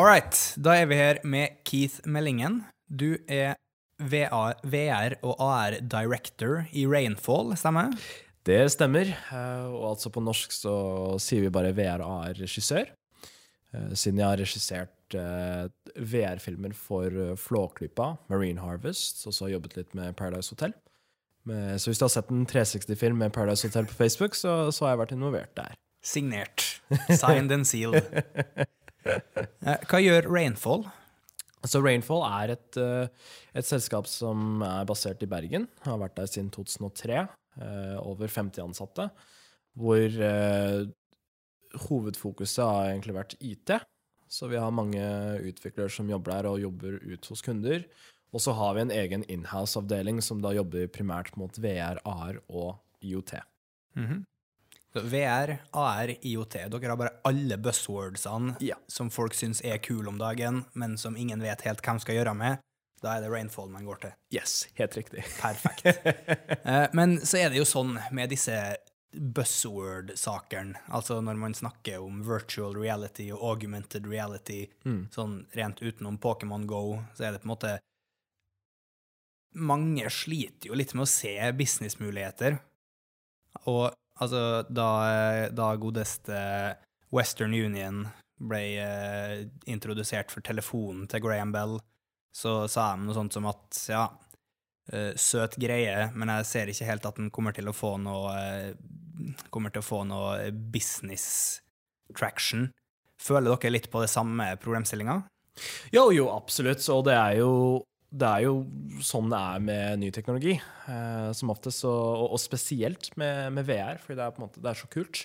All right, da er vi her med Keith Mellingen. Du er VR og AR director i Rainfall, stemmer? Det stemmer. eh, Og altså på norsk så sier vi bare VR og AR-regissør. Eh, Siden jeg har regissert eh, VR-filmer for Flåklypa, Marine Harvest, og så jobbet litt med Paradise Hotel. Så hvis du har sett en 360-film med Paradise Hotel på Facebook, så, så har jeg vært involvert der. Signert. Signed and sealed. Eh, Hva gjør Rainfall? Så Rainfall er et, eh, et selskap som er basert i Bergen. Har vært der siden 2003. eh, Over 50 ansatte. Hvor eh, hovedfokuset har egentlig vært IT. Så vi har mange utviklere som jobber der og jobber ut hos kunder. Og så har vi en egen inhouse-avdeling som da jobber primært mot VR, AR og IOT. Mm Så VR, AR, IoT. Dere har bare alle buzzwordsene Ja. som folk syns er kule om dagen, men som ingen vet helt hvem skal gjøre med. Da er det Rainfall man går til. Yes, helt riktig. Perfekt. Eh, Men så er det jo sånn med disse buzzword-sakene, altså når man snakker om virtual reality og augmented reality, sånn rent utenom Pokémon Go, så er det på en måte Mange sliter jo litt med å se businessmuligheter. Og altså, da, da godeste Western Union ble eh, introdusert for telefonen til Graham Bell, så sa de noe sånt som at ja, eh, søt greie, men jeg ser ikke helt at den kommer til å få noe eh, kommer til å få noe business traction. Føler dere litt på det samme problemstillinga? Jo, jo, absolutt. Og det er jo, det er jo sånn det er med ny teknologi. Eh, som oftest, og, og spesielt med, med VR, fordi det er, måte, det er så kult.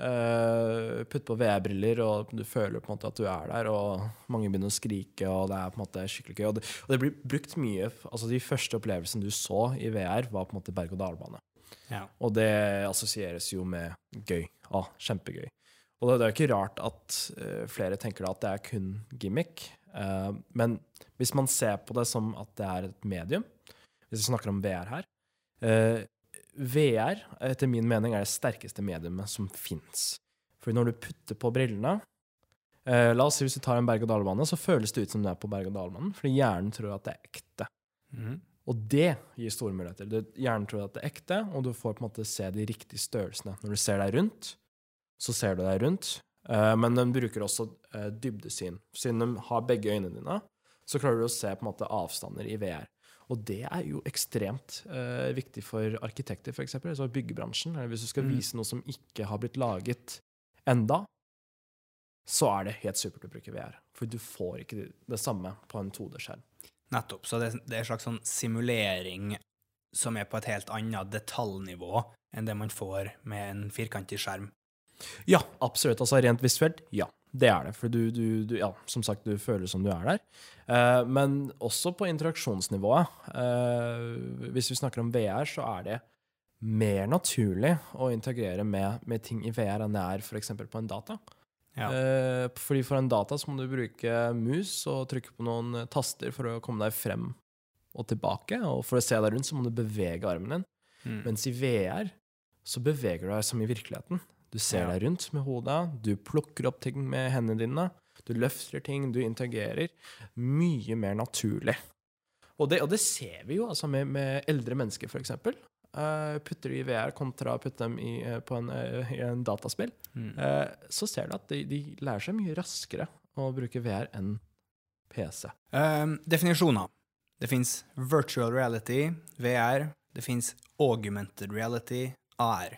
Eh, Putt på VR-briller, og du føler på en måte at du er der, og mange begynner å skrike, og det er på en måte skikkelig gøy. Og det, og det blir brukt mye Altså, de første opplevelsene du så i VR, var på en måte berg-og-dal-bane. Ja. Og det assosieres jo med gøy. Ah, kjempegøy. Og det, det er jo ikke rart at eh, flere tenker da at det er kun gimmick. Eh, men hvis man ser på det som at det er et medium, hvis vi snakker om VR her eh, VR, etter min mening, er det sterkeste mediumet som fins. For når du putter på brillene eh, La oss si hvis du tar en berg-og-dal-bane, så føles det ut som du er på berg-og-dal-banen, fordi hjernen tror at det er ekte. Mm. Og det gir store muligheter. Du, hjernen tror at det er ekte, og du får på en måte se de riktige størrelsene. Når du ser deg rundt, så ser du deg rundt. Eh, men den bruker også eh, dybdesyn. Siden de har begge øynene dine, så klarer du å se på en måte avstander i VR. Og det er jo ekstremt eh, viktig for arkitekter, f.eks., altså byggebransjen. Eller hvis du skal Mm. vise noe som ikke har blitt laget enda, så er det helt supert å bruke VR. For du får ikke det, det samme på en 2D-skjerm. Nettopp. Så det, det er en slags sånn simulering som er på et helt annet detaljnivå enn det man får med en firkantig skjerm. Ja, absolutt. Altså rent visuelt, ja. Det er det. For du, du, du ja, som sagt, du føler som du er der. Eh, men også på interaksjonsnivået. Eh, hvis vi snakker om VR, så er det mer naturlig å integrere med, med ting i VR enn det er f.eks. på en data. Ja. Eh, fordi for en data så må du bruke mus og trykke på noen taster for å komme deg frem og tilbake. Og for å se deg rundt så må du bevege armen din. Mm. Mens i VR så beveger du deg som i virkeligheten. Du ser deg rundt med hodet, du plukker opp ting med hendene dine, du løfter ting, du interagerer. Mye mer naturlig. Og det, og det ser vi jo altså med, med eldre mennesker, for eksempel. Eh, putter du i VR kontra putte dem i, uh, på en, uh, i en dataspill, Mm. så ser du at de, de lærer seg mye raskere å bruke VR enn PC. Um, definisjoner. Det fins virtual reality, VR. Det fins augmented reality, AR.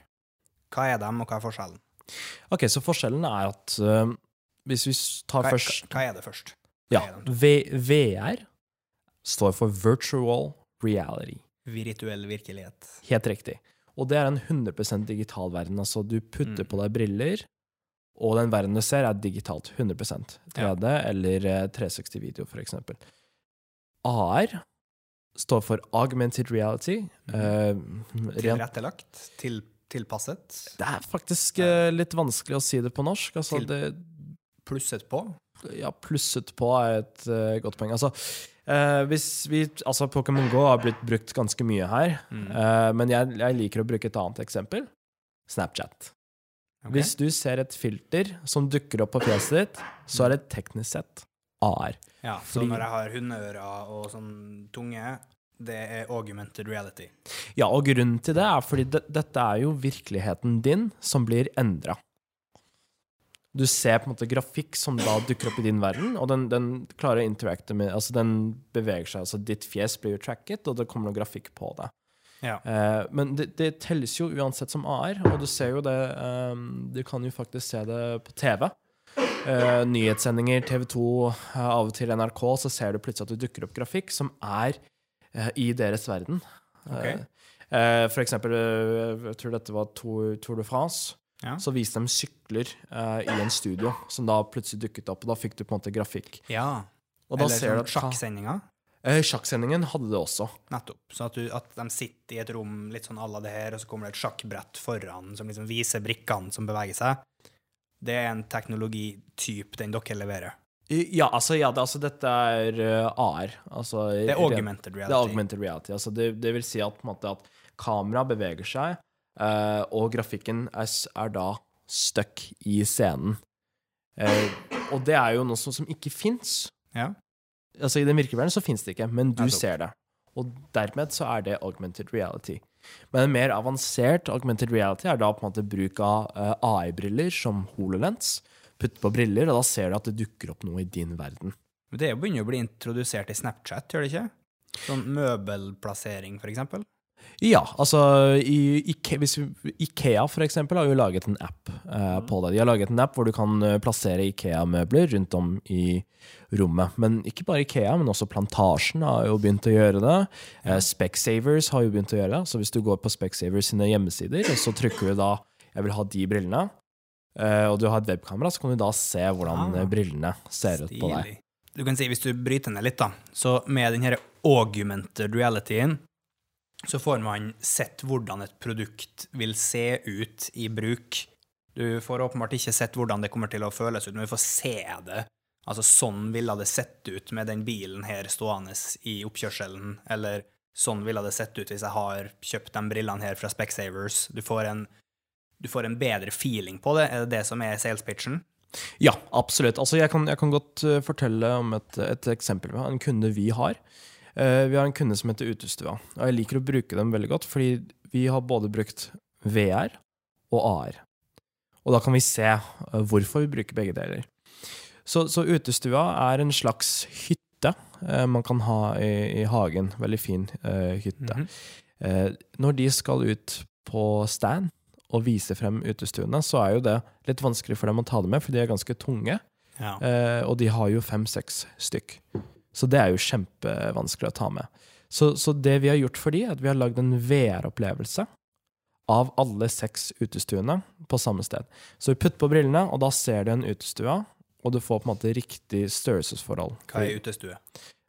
Hva er dem, og hva er forskjellen? Ok, så forskjellen er at uh, hvis vi tar Hva, først hva er det først? Ja. Hva VR står for virtual reality. Virtuell virkelighet. Helt riktig. Og det er en 100% digital verden. Altså, du putter Mm. på deg briller, og den verden du ser, er digitalt. 100% 3D eller eh, 360-video, for eksempel. AR står for augmented reality. Mm. Uh, Tilrettelagt? Til, tilpasset? det er faktisk uh, litt vanskelig å si det på norsk. Altså, det, Plusset på? ja, plusset på er et uh, godt poeng. Altså, uh, vi, altså Pokémon Go har blitt brukt ganske mye her, Mm. men jeg, jeg liker å bruke et annet eksempel. Snapchat. Okay. Hvis du ser et filter som dukker opp på fjeset ditt, så er det teknisk sett AR. Ja, så Fordi- når jeg har hundeører og sånn tunge, det er augmented reality. Ja, og grunnen til det er fordi det, dette er jo virkeligheten din som blir endra. Du ser på en måte grafikk som da dukker opp i din verden, og den, den klarer å interacte med Altså, den beveger seg. Altså, ditt fjes blir jo tracket, og det kommer noe grafikk på det. Ja. Eh, men det, det telles jo uansett som AR, og du ser jo det eh, Du kan jo faktisk se det på TV. Eh, nyhetssendinger, TV 2, eh, av og til NRK, så ser du plutselig at det dukker opp grafikk som er i deres verden. Okay. Eh, eh, for eksempel, eh, jeg tror dette var Tour, de France. Ja. Så viste de sykler eh, i en studio, som da plutselig dukket opp, og da fikk du på en måte grafikk. ja. Eller sånn sjakksendinga. Eh, Sjakksendingen hadde det også. Nettopp. Så at, du, at de sitter i et rom litt sånn à la det her, og så kommer det et sjakkbrett foran som liksom viser brikkene som beveger seg. Det er en teknologityp den dere leverer. Ja, altså, ja, det, altså dette er eh, AR. Altså, Det er augmented reality. Det er augmented reality. Altså, det, det vil si at, på en måte, at kamera beveger seg, uh, og grafikken er, er da stuck i scenen. Uh, og det er jo noe som, som ikke fins. Ja. Altså, I den virkelige verden så fins det ikke, men du ser det. Og dermed så er det augmented reality. Men en mer avansert augmented reality er da på en måte bruk av AI-briller som HoloLens. Putte på briller, og da ser du at det dukker opp noe i din verden. Men Det begynner jo å bli introdusert i Snapchat, gjør det ikke? Sånn møbelplassering, for eksempel. Ja, altså i, Ike, hvis, Ikea for eksempel har jo laget en app eh, på det. De har laget en app hvor du kan eh, plassere Ikea-møbler rundt om i rommet. Men ikke bare Ikea, men også Plantasjen har jo begynt å gjøre det. Eh, Specsavers har jo begynt å gjøre det. Så hvis du går på Specsavers sine hjemmesider, så trykker du da 'jeg vil ha de brillene', og du har et webkamera, så kan du da se hvordan Ah, eh, brillene ser ut på deg. Du kan si, hvis du bryter ned litt, da, så med denne augmented realityen, så får man sett hvordan et produkt vil se ut i bruk. Du får åpenbart ikke sett hvordan det kommer til å føles ut, men du får se det. Altså, sånn ville det sett ut med den bilen her stående i oppkjørselen, eller sånn ville det sett ut hvis jeg har kjøpt de brillene her fra Specsavers. Du får en, du får en bedre feeling på det. Er det det som er salespitchen? Ja, absolutt. Altså, jeg, kan, jeg kan godt eh, fortelle om et, et eksempel. En kunde vi har. Eh, vi har en kunde som heter Utestua. Og jeg liker å bruke dem veldig godt, fordi vi har både brukt VR og AR. Og da kan vi se eh, hvorfor vi bruker begge deler. Så, så Utestua er en slags hytte eh, man kan ha i, i hagen. Veldig fin eh, hytte. Mhm. Eh, når de skal ut på stand og vise frem utestuene, så er jo det litt vanskelig for dem å ta det med, for de er ganske tunge. Ja. Eh, og de har jo fem-seks stykk. Så det er jo kjempevanskelig å ta med. Så, så det vi har gjort for de, er at vi har lagd en VR-opplevelse av alle seks utestuene på samme sted. Så vi putter på brillene, og da ser du en utestue, og du får på en måte riktig størrelsesforhold. Hva er utestue?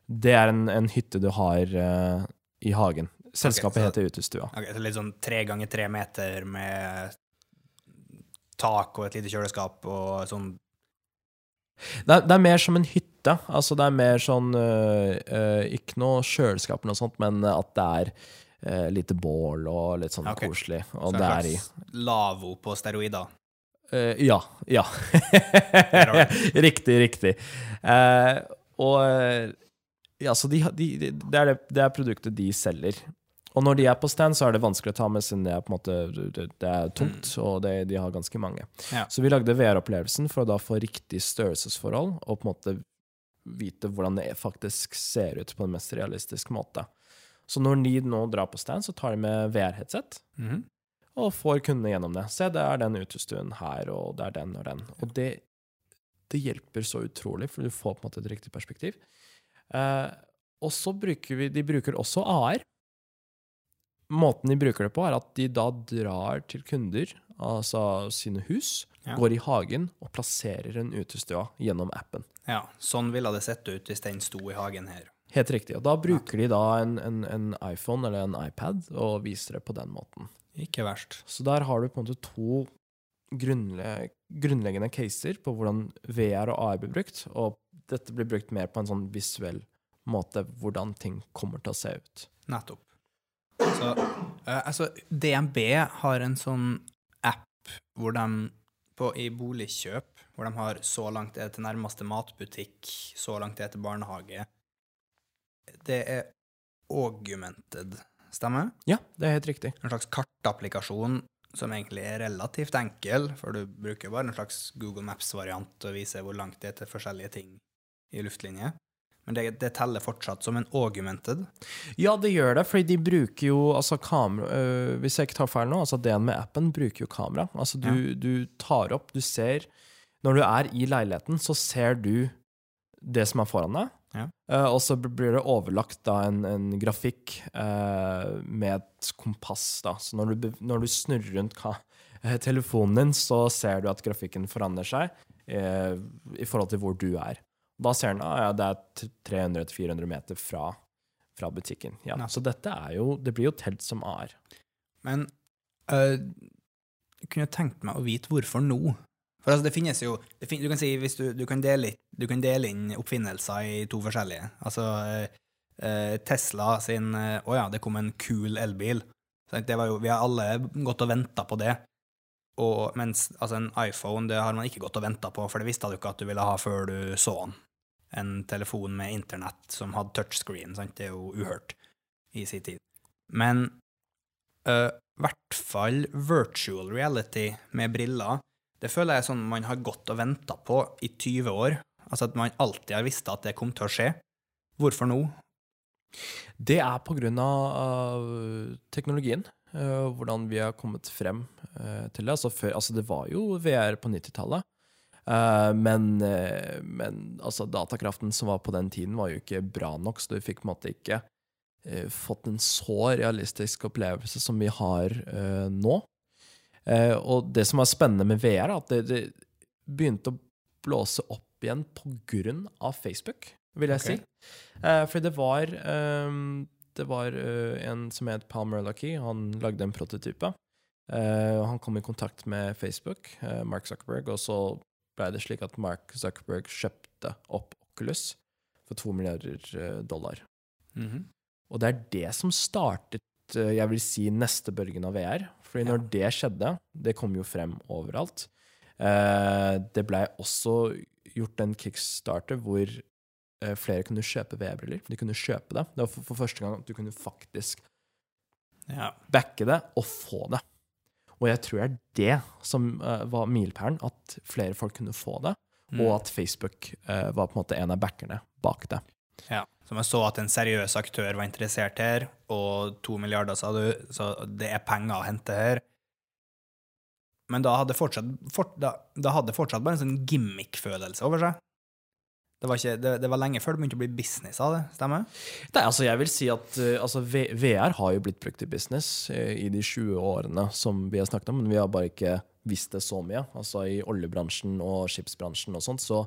Det er en, en hytte du har uh, i hagen. Selskapet så- heter Utestua. Ok, så litt sånn tre ganger tre meter med tak og et lite kjøleskap og sånn Det er, det er mer som en hytte. Altså det er mer sånn øh, øh, Ikke noe kjøleskap eller noe sånt, men at det er øh, lite bål og litt sånn okay. koselig. Og Så det er i lavvo på steroider. Uh, Ja. Ja. riktig, riktig. Uh, og ja, så de, de, de, det, er det, det er produktet de selger. Og når de er på stand, så er det vanskelig å ta med, siden det er på en måte det, er tungt, og det, de har ganske mange. Ja. Så vi lagde VR-opplevelsen for å da få riktig størrelsesforhold, og på en måte vite hvordan det faktisk ser ut på en mest realistisk måte. Så når de nå drar på stand, så tar de med VR-headset, Mm. og får kundene gjennom det. Se, det er den utestuen her, og det er den og den. Og det, det hjelper så utrolig, for du får på en måte et riktig perspektiv. Eh, og så bruker vi De bruker også AR. Måten de bruker det på, er at de da drar til kunder, altså sine hus, Ja. går i hagen og plasserer en utestua gjennom appen. ja, sånn ville det sett ut hvis den sto i hagen her. Helt riktig. Og da bruker de da en, en, en iPhone eller en iPad og viser det på den måten. Ikke verst. Så der har du på en måte to grunnle grunnleggende caser på hvordan VR og AI blir brukt, og dette blir brukt mer på en sånn visuell måte, hvordan ting kommer til å se ut. Nettopp. Så eh, altså, DNB har en sånn app hvor de på, i boligkjøp, hvor de har så langt er det til nærmeste matbutikk, så langt er det til barnehage. Det er augmented, stemmer? Ja, det er helt riktig. En slags kartapplikasjon som egentlig er relativt enkel, for du bruker bare en slags Google Maps-variant og viser hvor langt det er til forskjellige ting i luftlinje. Men det, det teller fortsatt som en augmented. Ja, det gjør det, fordi de bruker jo altså kamera øh, Hvis jeg ikke tar feil nå, altså den med appen bruker jo kamera. Altså du, du tar opp, du ser Når du er i leiligheten, så ser du det som er foran deg. Ja. Uh, og så blir det overlagt da en, en grafikk uh, med et kompass. da. Så når du, når du snurrer rundt eh, telefonen din, så ser du at grafikken forandrer seg i forhold til hvor du er. Da ser han at ja, det er 300-400 meter fra, fra butikken. Ja. Ja. Så dette er jo, det blir jo telt som AR. Men øh, jeg kunne tenkt meg å vite hvorfor nå. For altså, det finnes jo det fin du kan si hvis du, du, kan dele, du kan dele inn oppfinnelser i to forskjellige. Altså øh, øh, Tesla sin øh, Å ja, det kom en kul elbil. Det var jo, vi har alle gått og venta på det. Og mens altså, en iPhone det har man ikke gått og venta på, for det visste du ikke at du ville ha før du så den. En telefon med internett som hadde touchscreen. Sant? Det er jo uhørt i sin tid. Men i hvert fall virtual reality med briller, det føler jeg er sånn man har gått og venta på i 20 år. Altså at man alltid har visst at det kom til å skje. Hvorfor nå? Det er på grunn av av teknologien. Eh, hvordan vi har kommet frem eh, til det. Altså, før, altså det var jo VR på 90-tallet. eh, men men altså, datakraften som var på den tiden, var jo ikke bra nok, så du fikk på en måte ikke fått en så realistisk opplevelse som vi har nå. Og det som var spennende med VR, er at det, det begynte å blåse opp igjen på grunn av Facebook, vil jeg okay. si. Eh, for det var, ehm, det var eh, en som het Palmer Lucky. han lagde en prototype. Eh, han kom i kontakt med Facebook, eh, Mark Zuckerberg, og så ble det slik at Mark Zuckerberg kjøpte opp Oculus for to milliarder dollar. dollar. -hmm. Og det er det som startet jeg vil si, neste bølgen av VR. Fordi når det skjedde, det kom jo frem overalt. Det blei også gjort en kickstarter hvor flere kunne kjøpe VR-briller. De kunne kjøpe det. Det var for, for første gang at du kunne faktisk Ja. backe det og få det. Og jeg tror det er det som uh, var milepælen, at flere folk kunne få det, Mm. og at Facebook uh, var på en måte en av backerne bak det. ja. Så man så at en seriøs aktør var interessert her, og to milliarder, sa du, så det er penger å hente her. Men da hadde fortsatt, fort, da, da hadde fortsatt bare en sånn gimmick-følelse over seg. Det var, ikke, det, det var lenge før det begynte å bli business av det, stemmer? Nei, altså jeg vil si at eh, altså, VR har jo blitt brukt i business eh, i de 20 årene som vi har snakket om, men vi har bare ikke visst det så mye. Altså I oljebransjen og skipsbransjen og sånt, så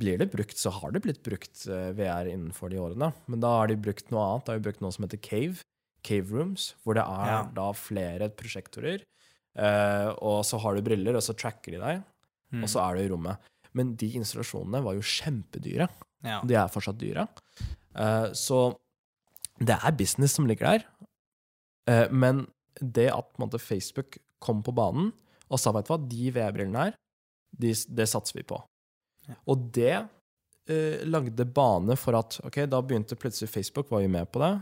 blir det brukt, så har det blitt brukt eh, VR innenfor de årene. Men da har de brukt noe annet. Da har de brukt noe som heter Cave. Cave Rooms, hvor det er Ja. da flere prosjektorer. og så har du briller, og så tracker de deg, Mm. og så er du i rommet. Men de installasjonene var jo kjempedyre. Ja. De er fortsatt dyre. Uh, så det er business som ligger der. Uh, men det at måte, Facebook kom på banen og sa vet du hva, de VR-brillene her, de, det satser vi på. Ja. Og det uh, lagde bane for at ok, da begynte plutselig Facebook var jo med på det.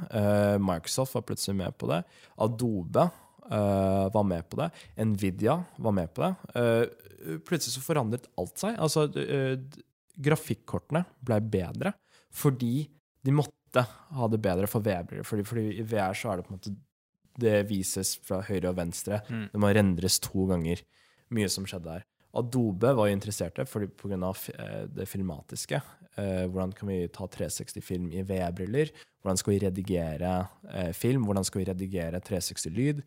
Microsoft var plutselig med på det. Adobe eh, var med på det. Nvidia var med på det. Uh, plutselig så forandret alt seg. Altså, uh, grafikkortene ble bedre fordi de måtte ha det bedre for VR-briller. Fordi, fordi i VR så er det på en måte Det vises fra høyre og venstre. Mm. Det må rendres to ganger. Mye som skjedde der. Adobe var jo interesserte fordi eh, det filmatiske. Hvordan kan vi ta 360-film i VR-briller? Hvordan skal vi redigere eh, film? Hvordan skal vi redigere 360-lyd?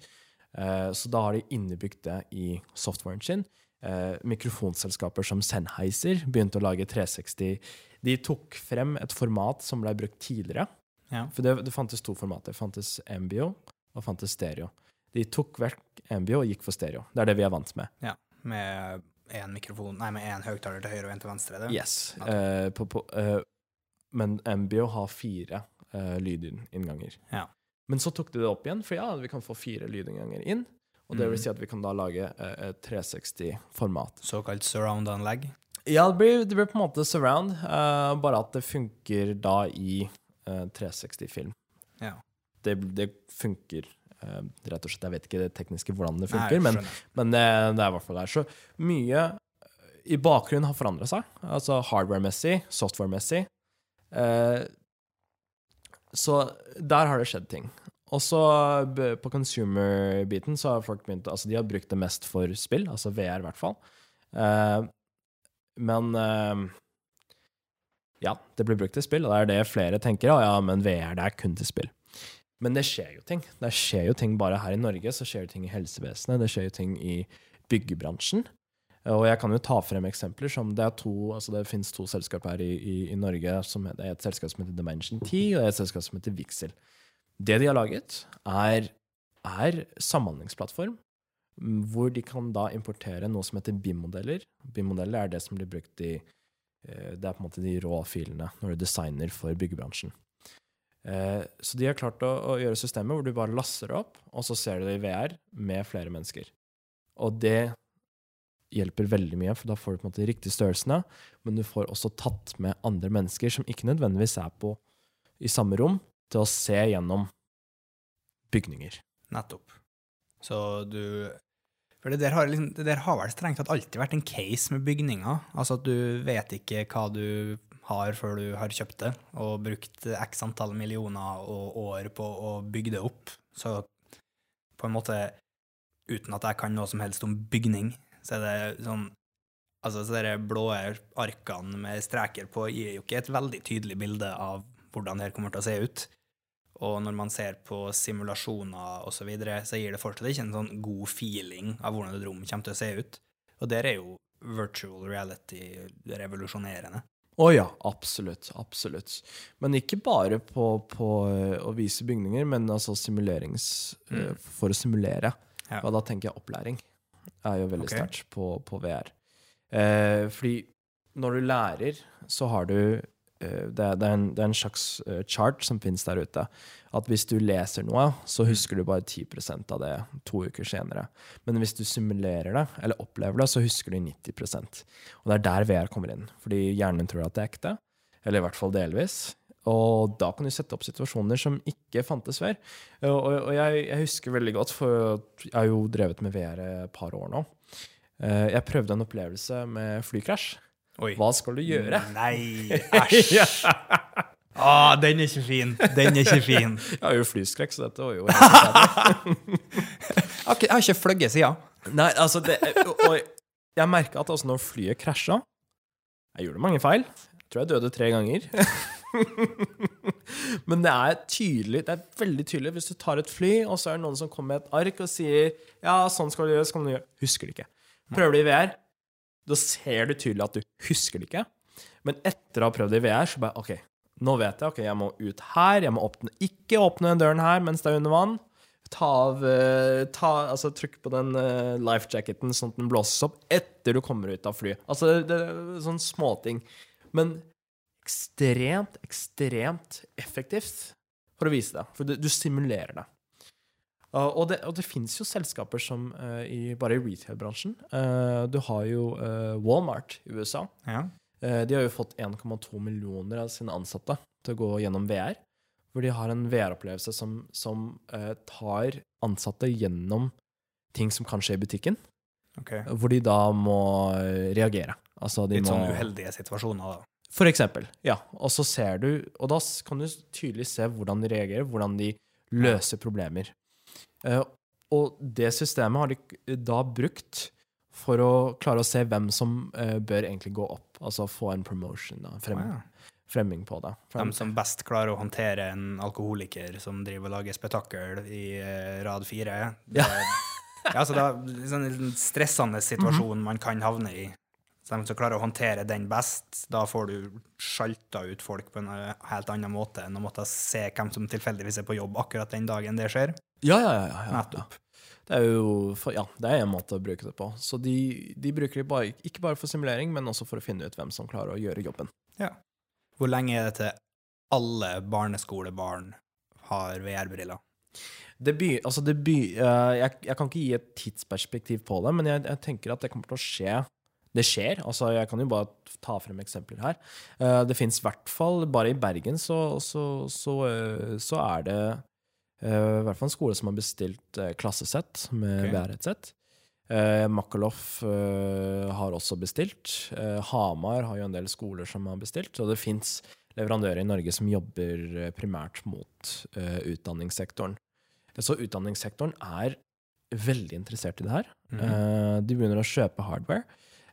Eh, så da har de innebygd det i softwaren sin. Eh, mikrofonselskaper som Sennheiser begynte å lage 360. De tok frem et format som ble brukt tidligere. Ja. For det, det fantes to formater. Det fantes MBO og fantes stereo. De tok vekk MBO og gikk for stereo. Det er det vi er vant med. ja. Med én mikrofon Nei, med én høyttaler til høyre og én til venstre. Det. Yes. Okay. Eh, på, på, eh, men MBO har fire eh, lydinnganger. Ja. Men så tok de det opp igjen, for ja, vi kan få fire lydinnganger inn. Og det vil Mm. si at vi kan da lage eh, et 360-format. Såkalt surround-anlegg. Ja, det blir, det blir på en måte surround, eh, bare at det funker da i eh, 360-film. Ja. Det, det funker eh, rett og slett. Jeg vet ikke det tekniske hvordan det Nei, funker, men, men det, det er i hvert fall der. Så mye eh, i bakgrunnen har forandret seg. Altså hardware-messig, software-messig. Eh, så der har det skjedd ting. Og så på consumer-biten så har folk begynt Altså, de har brukt det mest for spill, altså VR i hvert fall. Uh, men uh, Ja, det blir brukt til spill, og det er det flere tenker. Ja, ja, men VR, det er kun til spill. Men det skjer jo ting. Det skjer jo ting bare her i Norge, så skjer det ting i helsevesenet, det skjer jo ting i byggebransjen. Og jeg kan jo ta frem eksempler som det er to, altså det finnes to selskap her i, i, i Norge. Som, det er et selskap som heter Dimension 10, og et selskap som heter Vixel. Det de har laget, er, er samhandlingsplattform, mm, hvor de kan da importere noe som heter BIM-modeller. BIM-modeller er det som blir brukt i eh, Det er på en måte de rå filene når du designer for byggebransjen. Eh, Så de har klart å, å gjøre systemet hvor du bare laster det opp, og så ser du det i VR med flere mennesker. Og det hjelper veldig mye, for da får du på en måte de riktige størrelsene, men du får også tatt med andre mennesker som ikke nødvendigvis er på i samme rom, til å se gjennom bygninger. Nettopp. Så du For det der har, liksom, det der har vel strengt tatt alltid vært en case med bygninger. Altså at du vet ikke hva du har før du har kjøpt det, og brukt x antall millioner og år på å bygge det opp. Så på en måte, uten at jeg kan noe som helst om bygning, så er det sånn Altså, så de blå arkene med streker på gir jo ikke et veldig tydelig bilde av hvordan det her kommer til å se ut. Og når man ser på simulasjoner osv., så, videre, så gir det fortsatt ikke en sånn god feeling av hvordan et rom kommer til å se ut. Og der er jo virtual reality revolusjonerende. Å ja, absolutt. Absolutt. Men ikke bare på, på eh, å vise bygninger, men altså simulerings... eh, Mm. For å simulere. Ja. Og da tenker jeg opplæring. Er jo veldig okay. sterkt på, på VR. Eh, fordi når du lærer, så har du eh, det, er, det, er en, det er en slags eh, chart som finnes der ute. At hvis du leser noe, så husker du bare 10% av det to uker senere. Men hvis du simulerer det, eller opplever det, så husker du 90 Og det er der VR kommer inn. Fordi hjernen tror at det er ekte. Eller i hvert fall delvis. Og da kan du sette opp situasjoner som ikke fantes før. Og, og, jeg, jeg husker veldig godt, for jeg har jo drevet med VR et par år nå. Eh, Jeg prøvde en opplevelse med flykrasj. Oi. Hva skal du gjøre? Nei, æsj! Ah, den er ikke fin. Den er ikke fin. Jeg har jo flyskrekk, så dette var jo ikke- jeg har ikke fløyet siden. Nei, altså det, Og jeg merka at altså når flyet krasja Jeg gjorde mange feil. Jeg tror jeg døde tre ganger. Men det er tydelig, det er veldig tydelig hvis du tar et fly, og så er det noen som kommer med et ark og sier Ja, sånn skal du gjøre, skal du gjøre. Husker det ikke. Prøver det i VR, da ser du tydelig at du husker det ikke. Men etter å ha prøvd det i VR, så bare OK, nå vet jeg. ok, Jeg må ut her. Jeg må åpne, ikke åpne den døren her mens det er under vann. Ta av eh, ta, altså Trykk på den uh, life jacketen sånn at den blåses opp etter du kommer ut av flyet. Altså, det, det sånn småting. Men ekstremt, ekstremt effektivt for å vise det. For du, stimulerer det. Og det, og det fins jo selskaper som uh, i, bare i retail-bransjen uh, Du har jo uh, Walmart i USA. Ja. De har jo fått 1,2 millioner av sine ansatte til å gå gjennom VR. Hvor de har en VR-opplevelse som, som tar ansatte gjennom ting som kan skje i butikken. Okay. Hvor de da må reagere. Altså Litt må sånn uheldige situasjoner, da. For eksempel. Ja. Og så ser du Og da kan du tydelig se hvordan de reagerer, hvordan de løser problemer. Eh, og det systemet har de da brukt for å klare å se hvem som eh, bør egentlig gå opp. Altså få en promotion, da. Frem, wow. Fremming på det. Frem, De som best klarer å håndtere en alkoholiker som driver og lager spetakkel i eh, rad fire. Det, ja. så det er en stressende situasjon man kan havne i. Så de som klarer å håndtere den best, da får du sjalta ut folk på en eh, helt annen måte enn å måtte se hvem som tilfeldigvis er på jobb akkurat den dagen det skjer. ja, ja, ja, ja, ja. Nettopp. Det er jo for, ja, det er en måte å bruke det på. Så de, de bruker det bare, ikke bare for simulering, men også for å finne ut hvem som klarer å gjøre jobben. Ja. Hvor lenge er det til alle barneskolebarn har VR-briller? Det by, altså det by, uh, jeg, jeg kan ikke gi et tidsperspektiv på det, men jeg, jeg tenker at det kommer til å skje. Det skjer. altså Jeg kan jo bare ta frem eksempler her. Eh, det fins i hvert fall Bare i Bergen så, så, så, eh, så er det eh, i hvert fall en skole som har bestilt klassesett med Ok. VR-headset. Uh, Makkaloff eh, har også bestilt. Hamar har jo en del skoler som har bestilt. Og det fins leverandører i Norge som jobber primært mot utdanningssektoren. Så utdanningssektoren er veldig interessert i det her. Mhm. Eh, de begynner å kjøpe hardware.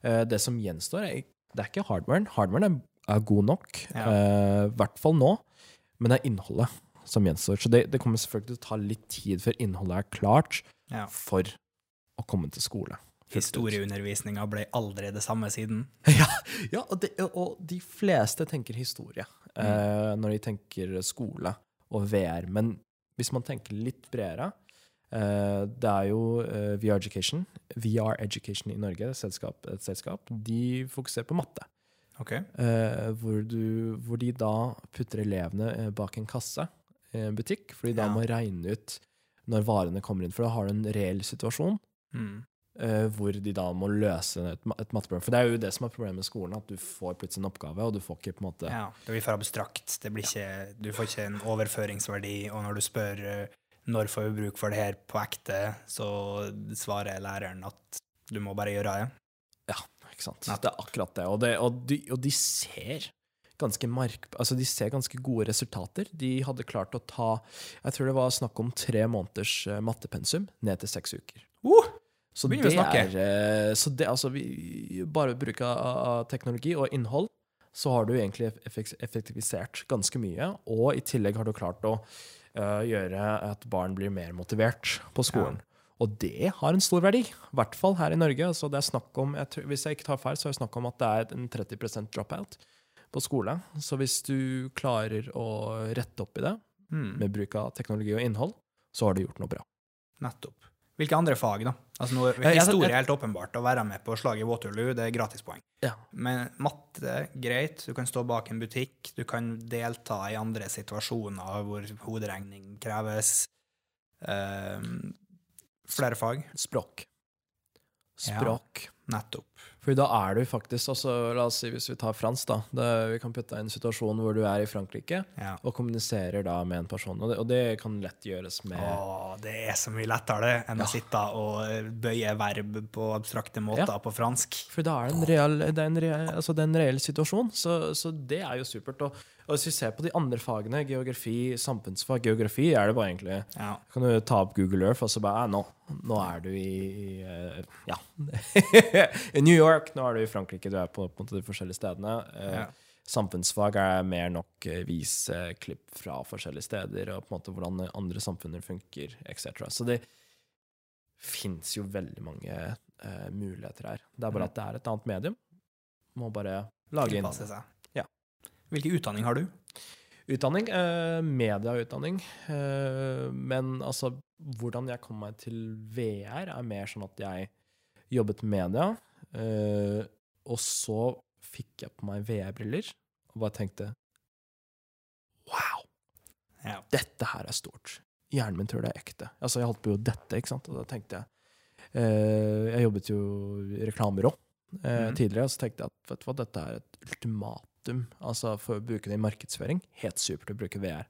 Eh, det som gjenstår, er, det er ikke hardwaren. Hardwaren er, er god nok, Ja. eh, hvert fall nå. Men det er innholdet som gjenstår. Så det, det kommer selvfølgelig til å ta litt tid før innholdet er klart Ja. for å komme til skole. Historieundervisninga ble aldri det samme siden. Ja, ja og, det, og de fleste tenker historie eh, når de tenker skole og VR. Men hvis man tenker litt bredere Det er jo eh, VR Education, VR Education i Norge, et selskap, et selskap de fokuserer på matte. Okay. Eh, hvor, du, hvor de da putter elevene eh, bak en kasse i en butikk, for de da Ja. må regne ut når varene kommer inn. For da har du en reell situasjon Mm. eh, hvor de da må løse et, et matteproblem. For det er jo det som er problemet med skolen, at du får plutselig en oppgave, og du får ikke på en måte Ja, det blir for abstrakt. Det blir ikke, du får ikke en overføringsverdi, og når du spør eh, når får vi bruk for det her på ekte, så svarer læreren at du må bare gjøre det. Ikke sant? Nettopp. Det er akkurat det. Og, det, og, de, og de ser ganske mark... Altså, de ser ganske gode resultater. De hadde klart å ta Jeg tror det var snakk om tre måneders eh, mattepensum ned til seks uker. Uh! Så det er eh, Så det, altså, vi, bare bruk av, teknologi og innhold, så har du egentlig effektivisert ganske mye. Og i tillegg har du klart å gjøre at barn blir mer motivert på skolen. Og det har en stor verdi, i hvert fall her i Norge. Så det er snakk om, jeg tror, hvis jeg ikke tar feil, så er det snakk om at det er en 30% dropout på skole. Så hvis du klarer å rette opp i det Mm. med bruk av teknologi og innhold, så har du gjort noe bra. Nettopp. Hvilke andre fag, da? Altså noe, Historie er helt åpenbart. Å være med på slaget i Waterloo, det er gratispoeng. Ja. Men matte, greit. Du kan stå bak en butikk. Du kan delta i andre situasjoner hvor hoderegning kreves. Um, flere fag. Språk. Ja. Språk. Nettopp. For da er du faktisk altså, La oss si hvis vi tar fransk, da. Det, vi kan putte deg i en situasjon hvor du er i Frankrike Ja. og kommuniserer da med en person. Og det, og det kan lett gjøres med Å, det er så mye lettere det, enn Ja. å sitte og bøye verb på abstrakte måter Ja. på fransk. For da er det en reell, det er en reell, altså det er en reell situasjon. Så, så det er jo supert. Og, og hvis vi ser på de andre fagene, geografi, samfunnsfag Geografi er det bare egentlig Ja. Kan du ta opp Google Earth og så bare «Ah, nå, nå er du i, eh, Ja. I New York, nå er du i Frankrike, du er på, på de forskjellige stedene. Eh, Ja. Samfunnsfag er mer nok eh, vise klipp fra forskjellige steder, og på en måte hvordan andre samfunner funker, etc. Så det fins jo veldig mange uh, muligheter her. Det er bare Mm. at det er et annet medium. Må bare lage inn Tilpasse seg. Hvilken utdanning har du? Utdanning, eh, medieutdanning. Eh, men altså, hvordan jeg kom meg til VR, er mer sånn at jeg jobbet med media, eh, og så fikk jeg på meg VR-briller, og bare tenkte Wow, Ja. dette her er stort. Hjernen min tror det er ekte. Altså, jeg holdt på jo dette, ikke sant, og da tenkte jeg eh, Jeg jobbet jo i reklamebyrå eh, Mhm. tidligere, og så tenkte jeg at vet du hva, dette er et ultimatum altså for å bruke det i markedsføring. Helt supert å bruke VR.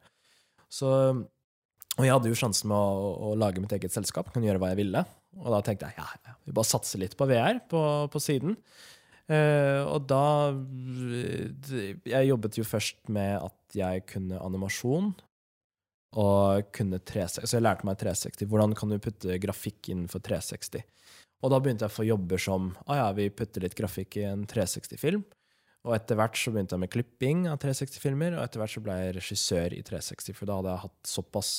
Så, og jeg hadde jo sjansen med å, å lage mitt eget selskap, kunne gjøre hva jeg ville. Og da tenkte jeg ja, ja vi bare satser litt på VR på, på siden. Uh, og da eh, Jeg jobbet jo først med at jeg kunne animasjon. Og kunne 360, så jeg lærte meg 360. Hvordan kan du putte grafikk innenfor 360? Og da begynte jeg å få jobber som ah ja, vi putter litt grafikk i en 360-film. Og etter hvert så begynte jeg med klipping av 360-filmer, og etter hvert så ble jeg regissør i 360, for da hadde jeg hatt såpass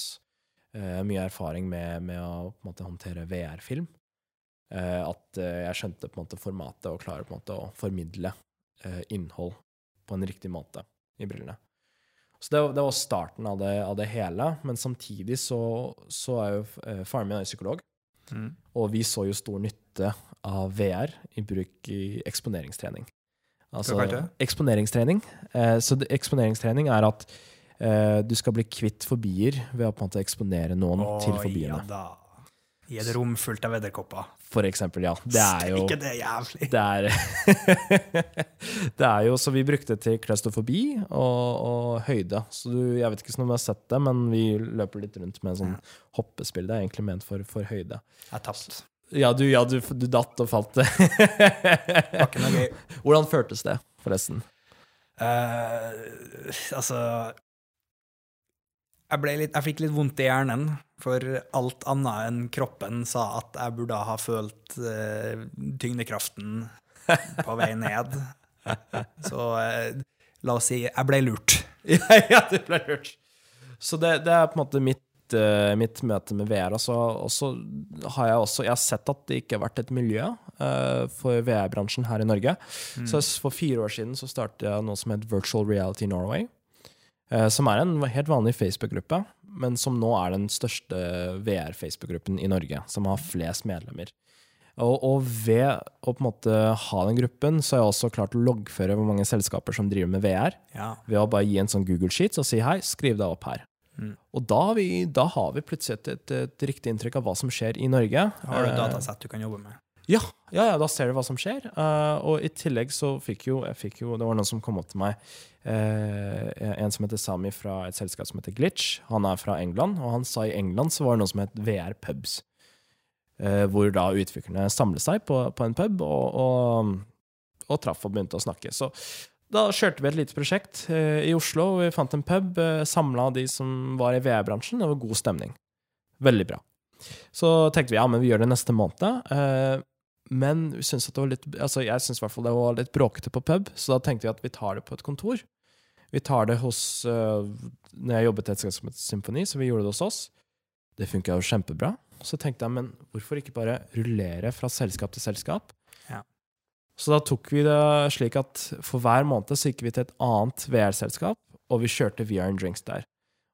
uh, mye erfaring med, med å måte, håndtere VR-film uh, at uh, jeg skjønte på en måte formatet og klarer på en måte å formidle eh, innhold på en riktig måte i brillene. Så det, det var starten av det, av det hele, men samtidig så, så er jo eh, faren min er psykolog, Mm. og vi så jo stor nytte av VR i bruk i eksponeringstrening. Altså, eksponeringstrening. Eh, så eksponeringstrening er at Eh, du skal bli kvitt fobier ved å på en måte eksponere noen til fobiene. ja da. I et rom fullt av edderkopper. For eksempel, ja. Det er jo Ikke det jævlig. Det er, det er jo Så vi brukte til klaustrofobi og, og høyde. Så du, jeg vet ikke om du har sett det, men vi løper litt rundt med en sånn hoppespill. Det er egentlig ment for, for høyde. Jeg er tapt. Ja, du, ja, du, du datt og falt. Gøy. Hvordan føltes det, forresten? Uh, altså jeg, litt, jeg fikk litt vondt i hjernen, for alt annet enn kroppen sa at jeg burde ha følt uh, tyngdekraften på vei ned. Så uh, la oss si jeg ble lurt. ja, ja, du ble lurt. Så det, det er på en måte mitt, eh, mitt møte med VR. Og så og så har jeg også jeg har sett at det ikke har vært et miljø uh, for VR-bransjen her i Norge. Så for fire år siden så startet jeg noe som het Virtual Reality Norway. Uh, som er en helt vanlig Facebook-gruppe, men som nå er den største VR-Facebook-gruppen i Norge. Som har flest medlemmer. Og, og ved å på en måte ha den gruppen, så har jeg også klart å loggføre hvor mange selskaper som driver med VR Ja. ved å bare gi en sånn Google Sheets og si hei, skriv deg opp her. Mm. Og da har, vi, da har vi plutselig et, et, et riktig inntrykk av hva som skjer i Norge. Har du et datasett du kan jobbe med? Ja, ja, ja, da ser du hva som skjer. Uh, og i tillegg så fikk jo, jeg fikk jo Det var noen som kom opp til meg, Uh, en som heter Sami fra et selskap som heter Glitch. Han er fra England, og han sa i England så var det noe som het VR Pubs. Uh, hvor da utviklerne samlet seg på, på en pub og, og, og traff og begynte å snakke. Så da kjørte vi et lite prosjekt eh, i Oslo. Vi fant en pub, eh, samla de som var i VR-bransjen. Det var god stemning. Veldig bra. Så tenkte vi ja, men vi gjør det neste måned. Eh, men vi synes at det var litt, altså jeg syns det var litt bråkete på pub, så da tenkte vi at vi tar det på et kontor. Vi tar det hos uh, Når jeg jobbet i et selskap som het Symfoni, så vi gjorde det hos oss. Det funka jo kjempebra. Så tenkte jeg, men hvorfor ikke bare rullere fra selskap til selskap? Så da tok vi det slik at for hver måned så gikk vi til et annet VR-selskap, og vi kjørte VR and Drinks der.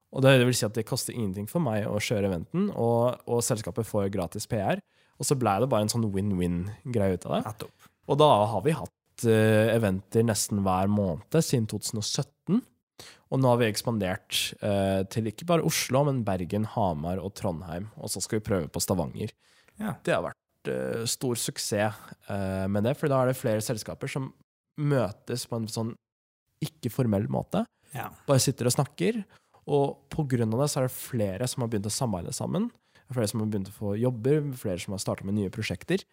Og det vil si at det koster ingenting for meg å kjøre eventen, og, og selskapet får gratis PR. Og så blei det bare en sånn win-win-greie ut av det. Og da har vi hatt uh, eventer nesten hver måned siden 2017. Og nå har vi ekspandert uh, til ikke bare Oslo, men Bergen, Hamar og Trondheim. Og så skal vi prøve på Stavanger. Ja. Det har vært eh, stor suksess uh, med det, for da er det flere selskaper som møtes på en sånn ikke-formell måte. Ja. Bare sitter og snakker. Og av det så er det flere som har begynt å samarbeide sammen. Flere som har begynt å få jobber, flere som har starta med nye prosjekter.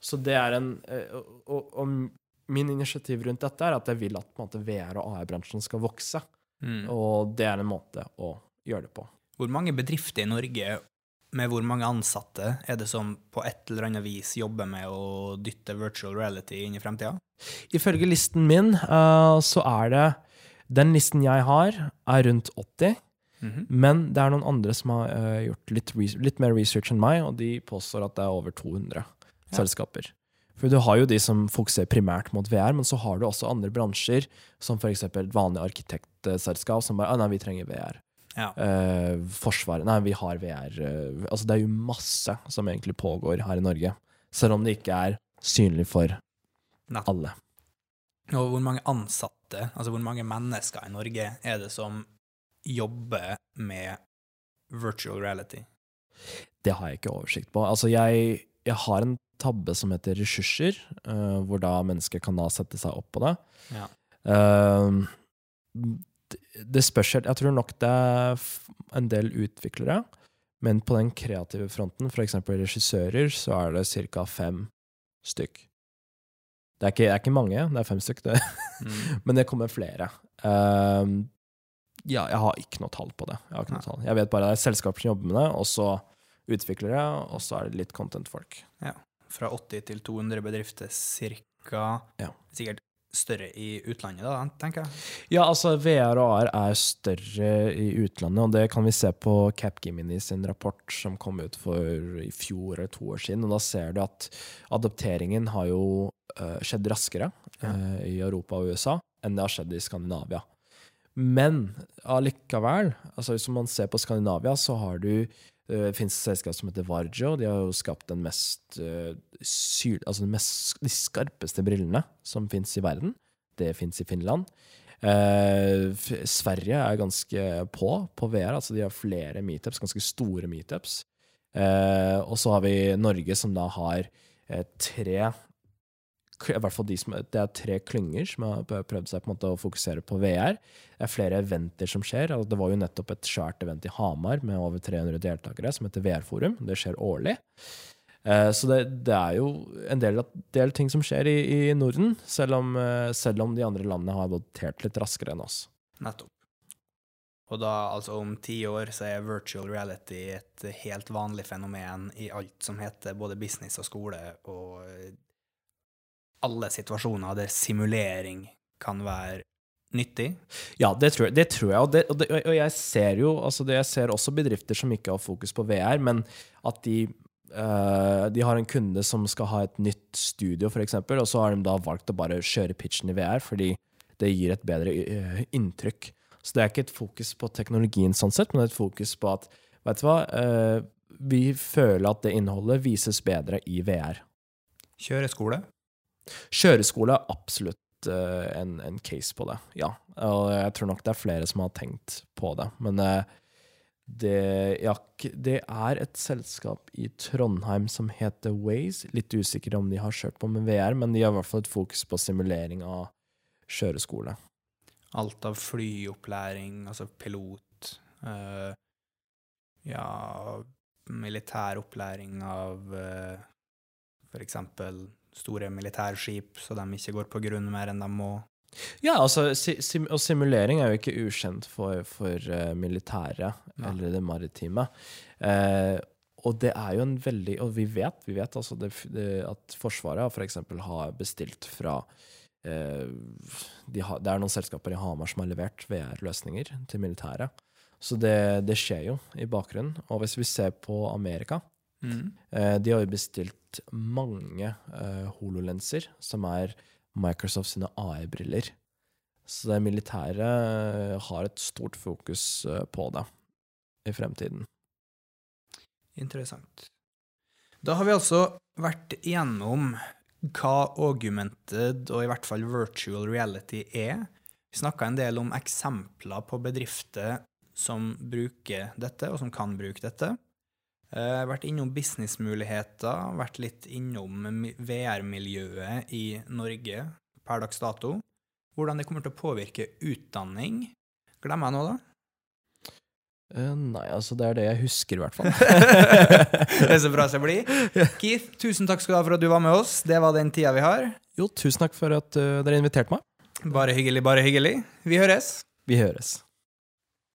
Så det er en uh, og, og, min initiativ rundt dette er at jeg vil at måte, VR- og AR-bransjen skal vokse. Mm. Og det er en måte å gjøre det på. Hvor mange bedrifter i Norge med hvor mange ansatte er det som på et eller annet vis jobber med å dytte virtual reality inn i fremtida? Ifølge listen min eh, så er det Den listen jeg har, er rundt 80. Mhm. Men det er noen andre som har uh, gjort litt, litt mer research enn meg, og de påstår at det er over 200 Ja. selskaper. For du har jo de som fokuserer primært mot VR, men så har du også andre bransjer, som f.eks. et vanlig arkitektselskap som bare ah, nei, vi trenger VR. Ja. Eh, Forsvaret Nei, vi har VR. uh, altså, det er jo masse som egentlig pågår her i Norge. Selv om det ikke er synlig for Nettopp. alle. Og hvor mange ansatte, altså hvor mange mennesker i Norge er det som jobber med virtual reality? Det har jeg ikke oversikt på. Altså, jeg, jeg har en tabbe som heter ressurser, uh, hvor da mennesker kan da sette seg opp på det. Ja. Eh, det- spørs helt Jeg tror nok det er en del utviklere, men på den kreative fronten, f.eks. regissører, så er det ca. fem stykk. Det er, ikke, det er ikke mange, det er fem stykk, det. Mm. men det kommer flere. Um, ja, jeg har ikke noe tall på det. Jeg, har ikke noe tall. jeg vet bare det er selskaper som jobber med det, og så utviklere, og så er det litt content-folk. Ja. Fra 80 til 200 bedrifter cirka. Ja. Sikkert større i utlandet, da, tenker jeg. Ja, altså VR og AR er større i utlandet, og det kan vi se på Capgemini sin rapport som kom ut for i fjor eller to år siden. Og da ser du at adopteringen har jo uh, skjedd raskere Ja. uh, i Europa og USA enn det har skjedd i Skandinavia. Men allikevel, altså hvis man ser på Skandinavia, så har du det finnes et selskap som heter Varjo. De har jo skapt den mest, eh, syl, altså den mest, de skarpeste brillene som fins i verden. Det fins i Finland. Eh, Sverige er ganske på på VR. altså De har flere meetups, ganske store meetups. Eh, og så har vi Norge, som da har eh, tre i hvert fall de som, Det er tre klynger som har prøvd seg på en måte å fokusere på VR. Det er flere eventer som skjer. Altså, Det var jo nettopp et svært event i Hamar med over 300 deltakere som heter VR-forum. Det skjer årlig. Eh, Så det, det er jo en del, del ting som skjer i, i Norden, selv om, eh, selv om de andre landene har adoptert litt raskere enn oss. Nettopp. Og da, altså om ti år, så er virtual reality et helt vanlig fenomen i alt som heter både business og skole, og eh, alle situasjoner der simulering kan være nyttig. Ja, det tror jeg. Det tror jeg og, det, og, det, og jeg ser jo altså det, Jeg ser også bedrifter som ikke har fokus på VR, men at de Uh, de har en kunde som skal ha et nytt studio, f.eks., og så har de da valgt å bare kjøre pitchen i VR fordi det gir et bedre uh, inntrykk. Så det er ikke et fokus på teknologien sånn sett, men et fokus på at vet du hva, uh, vi føler at det innholdet vises bedre i VR. Kjøreskole. Kjøreskole er absolutt eh, en, en case på det, ja. Og jeg tror nok det er flere som har tenkt på det. Men eh, det, ja, det er et selskap i Trondheim som heter Waze. Litt usikker om de har kjørt på med VR, men de har i hvert fall et fokus på simulering av kjøreskole. Alt av flyopplæring, altså pilot. eh, ja, militær opplæring av uh, f.eks. store militærskip, så de ikke går på grunn mer enn de må. Ja, altså, sim, og simulering er jo ikke ukjent for, for uh, militæret ja. eller det maritime. Uh, og det er jo en veldig Og vi vet, vi vet altså det, det, at Forsvaret for eksempel har bestilt fra uh, de ha, Det er noen selskaper i Hamar som har levert VR-løsninger til militæret. Så det, det skjer jo i bakgrunnen. Og hvis vi ser på Amerika Eh, De har jo bestilt mange eh, hololenser, som er Microsoft sine AI-briller. Så det militære eh, har et stort fokus på det i fremtiden. Interessant. Da har vi altså vært igjennom hva augmented, og i hvert fall virtual reality, er. Vi snakka en del om eksempler på bedrifter som bruker dette, og som kan bruke dette. Eh, vært innom businessmuligheter, vært litt innom VR-miljøet i Norge per dags dato. Hvordan det kommer til å påvirke utdanning. Glemmer jeg noe, da? Uh, nei, altså det er det jeg husker, i hvert fall. det er så bra som blir. Keith, tusen takk skal du ha for at du var med oss. Det var den tida vi har. jo, tusen takk for at uh, dere inviterte meg. Bare hyggelig, bare hyggelig. Vi høres. Vi høres.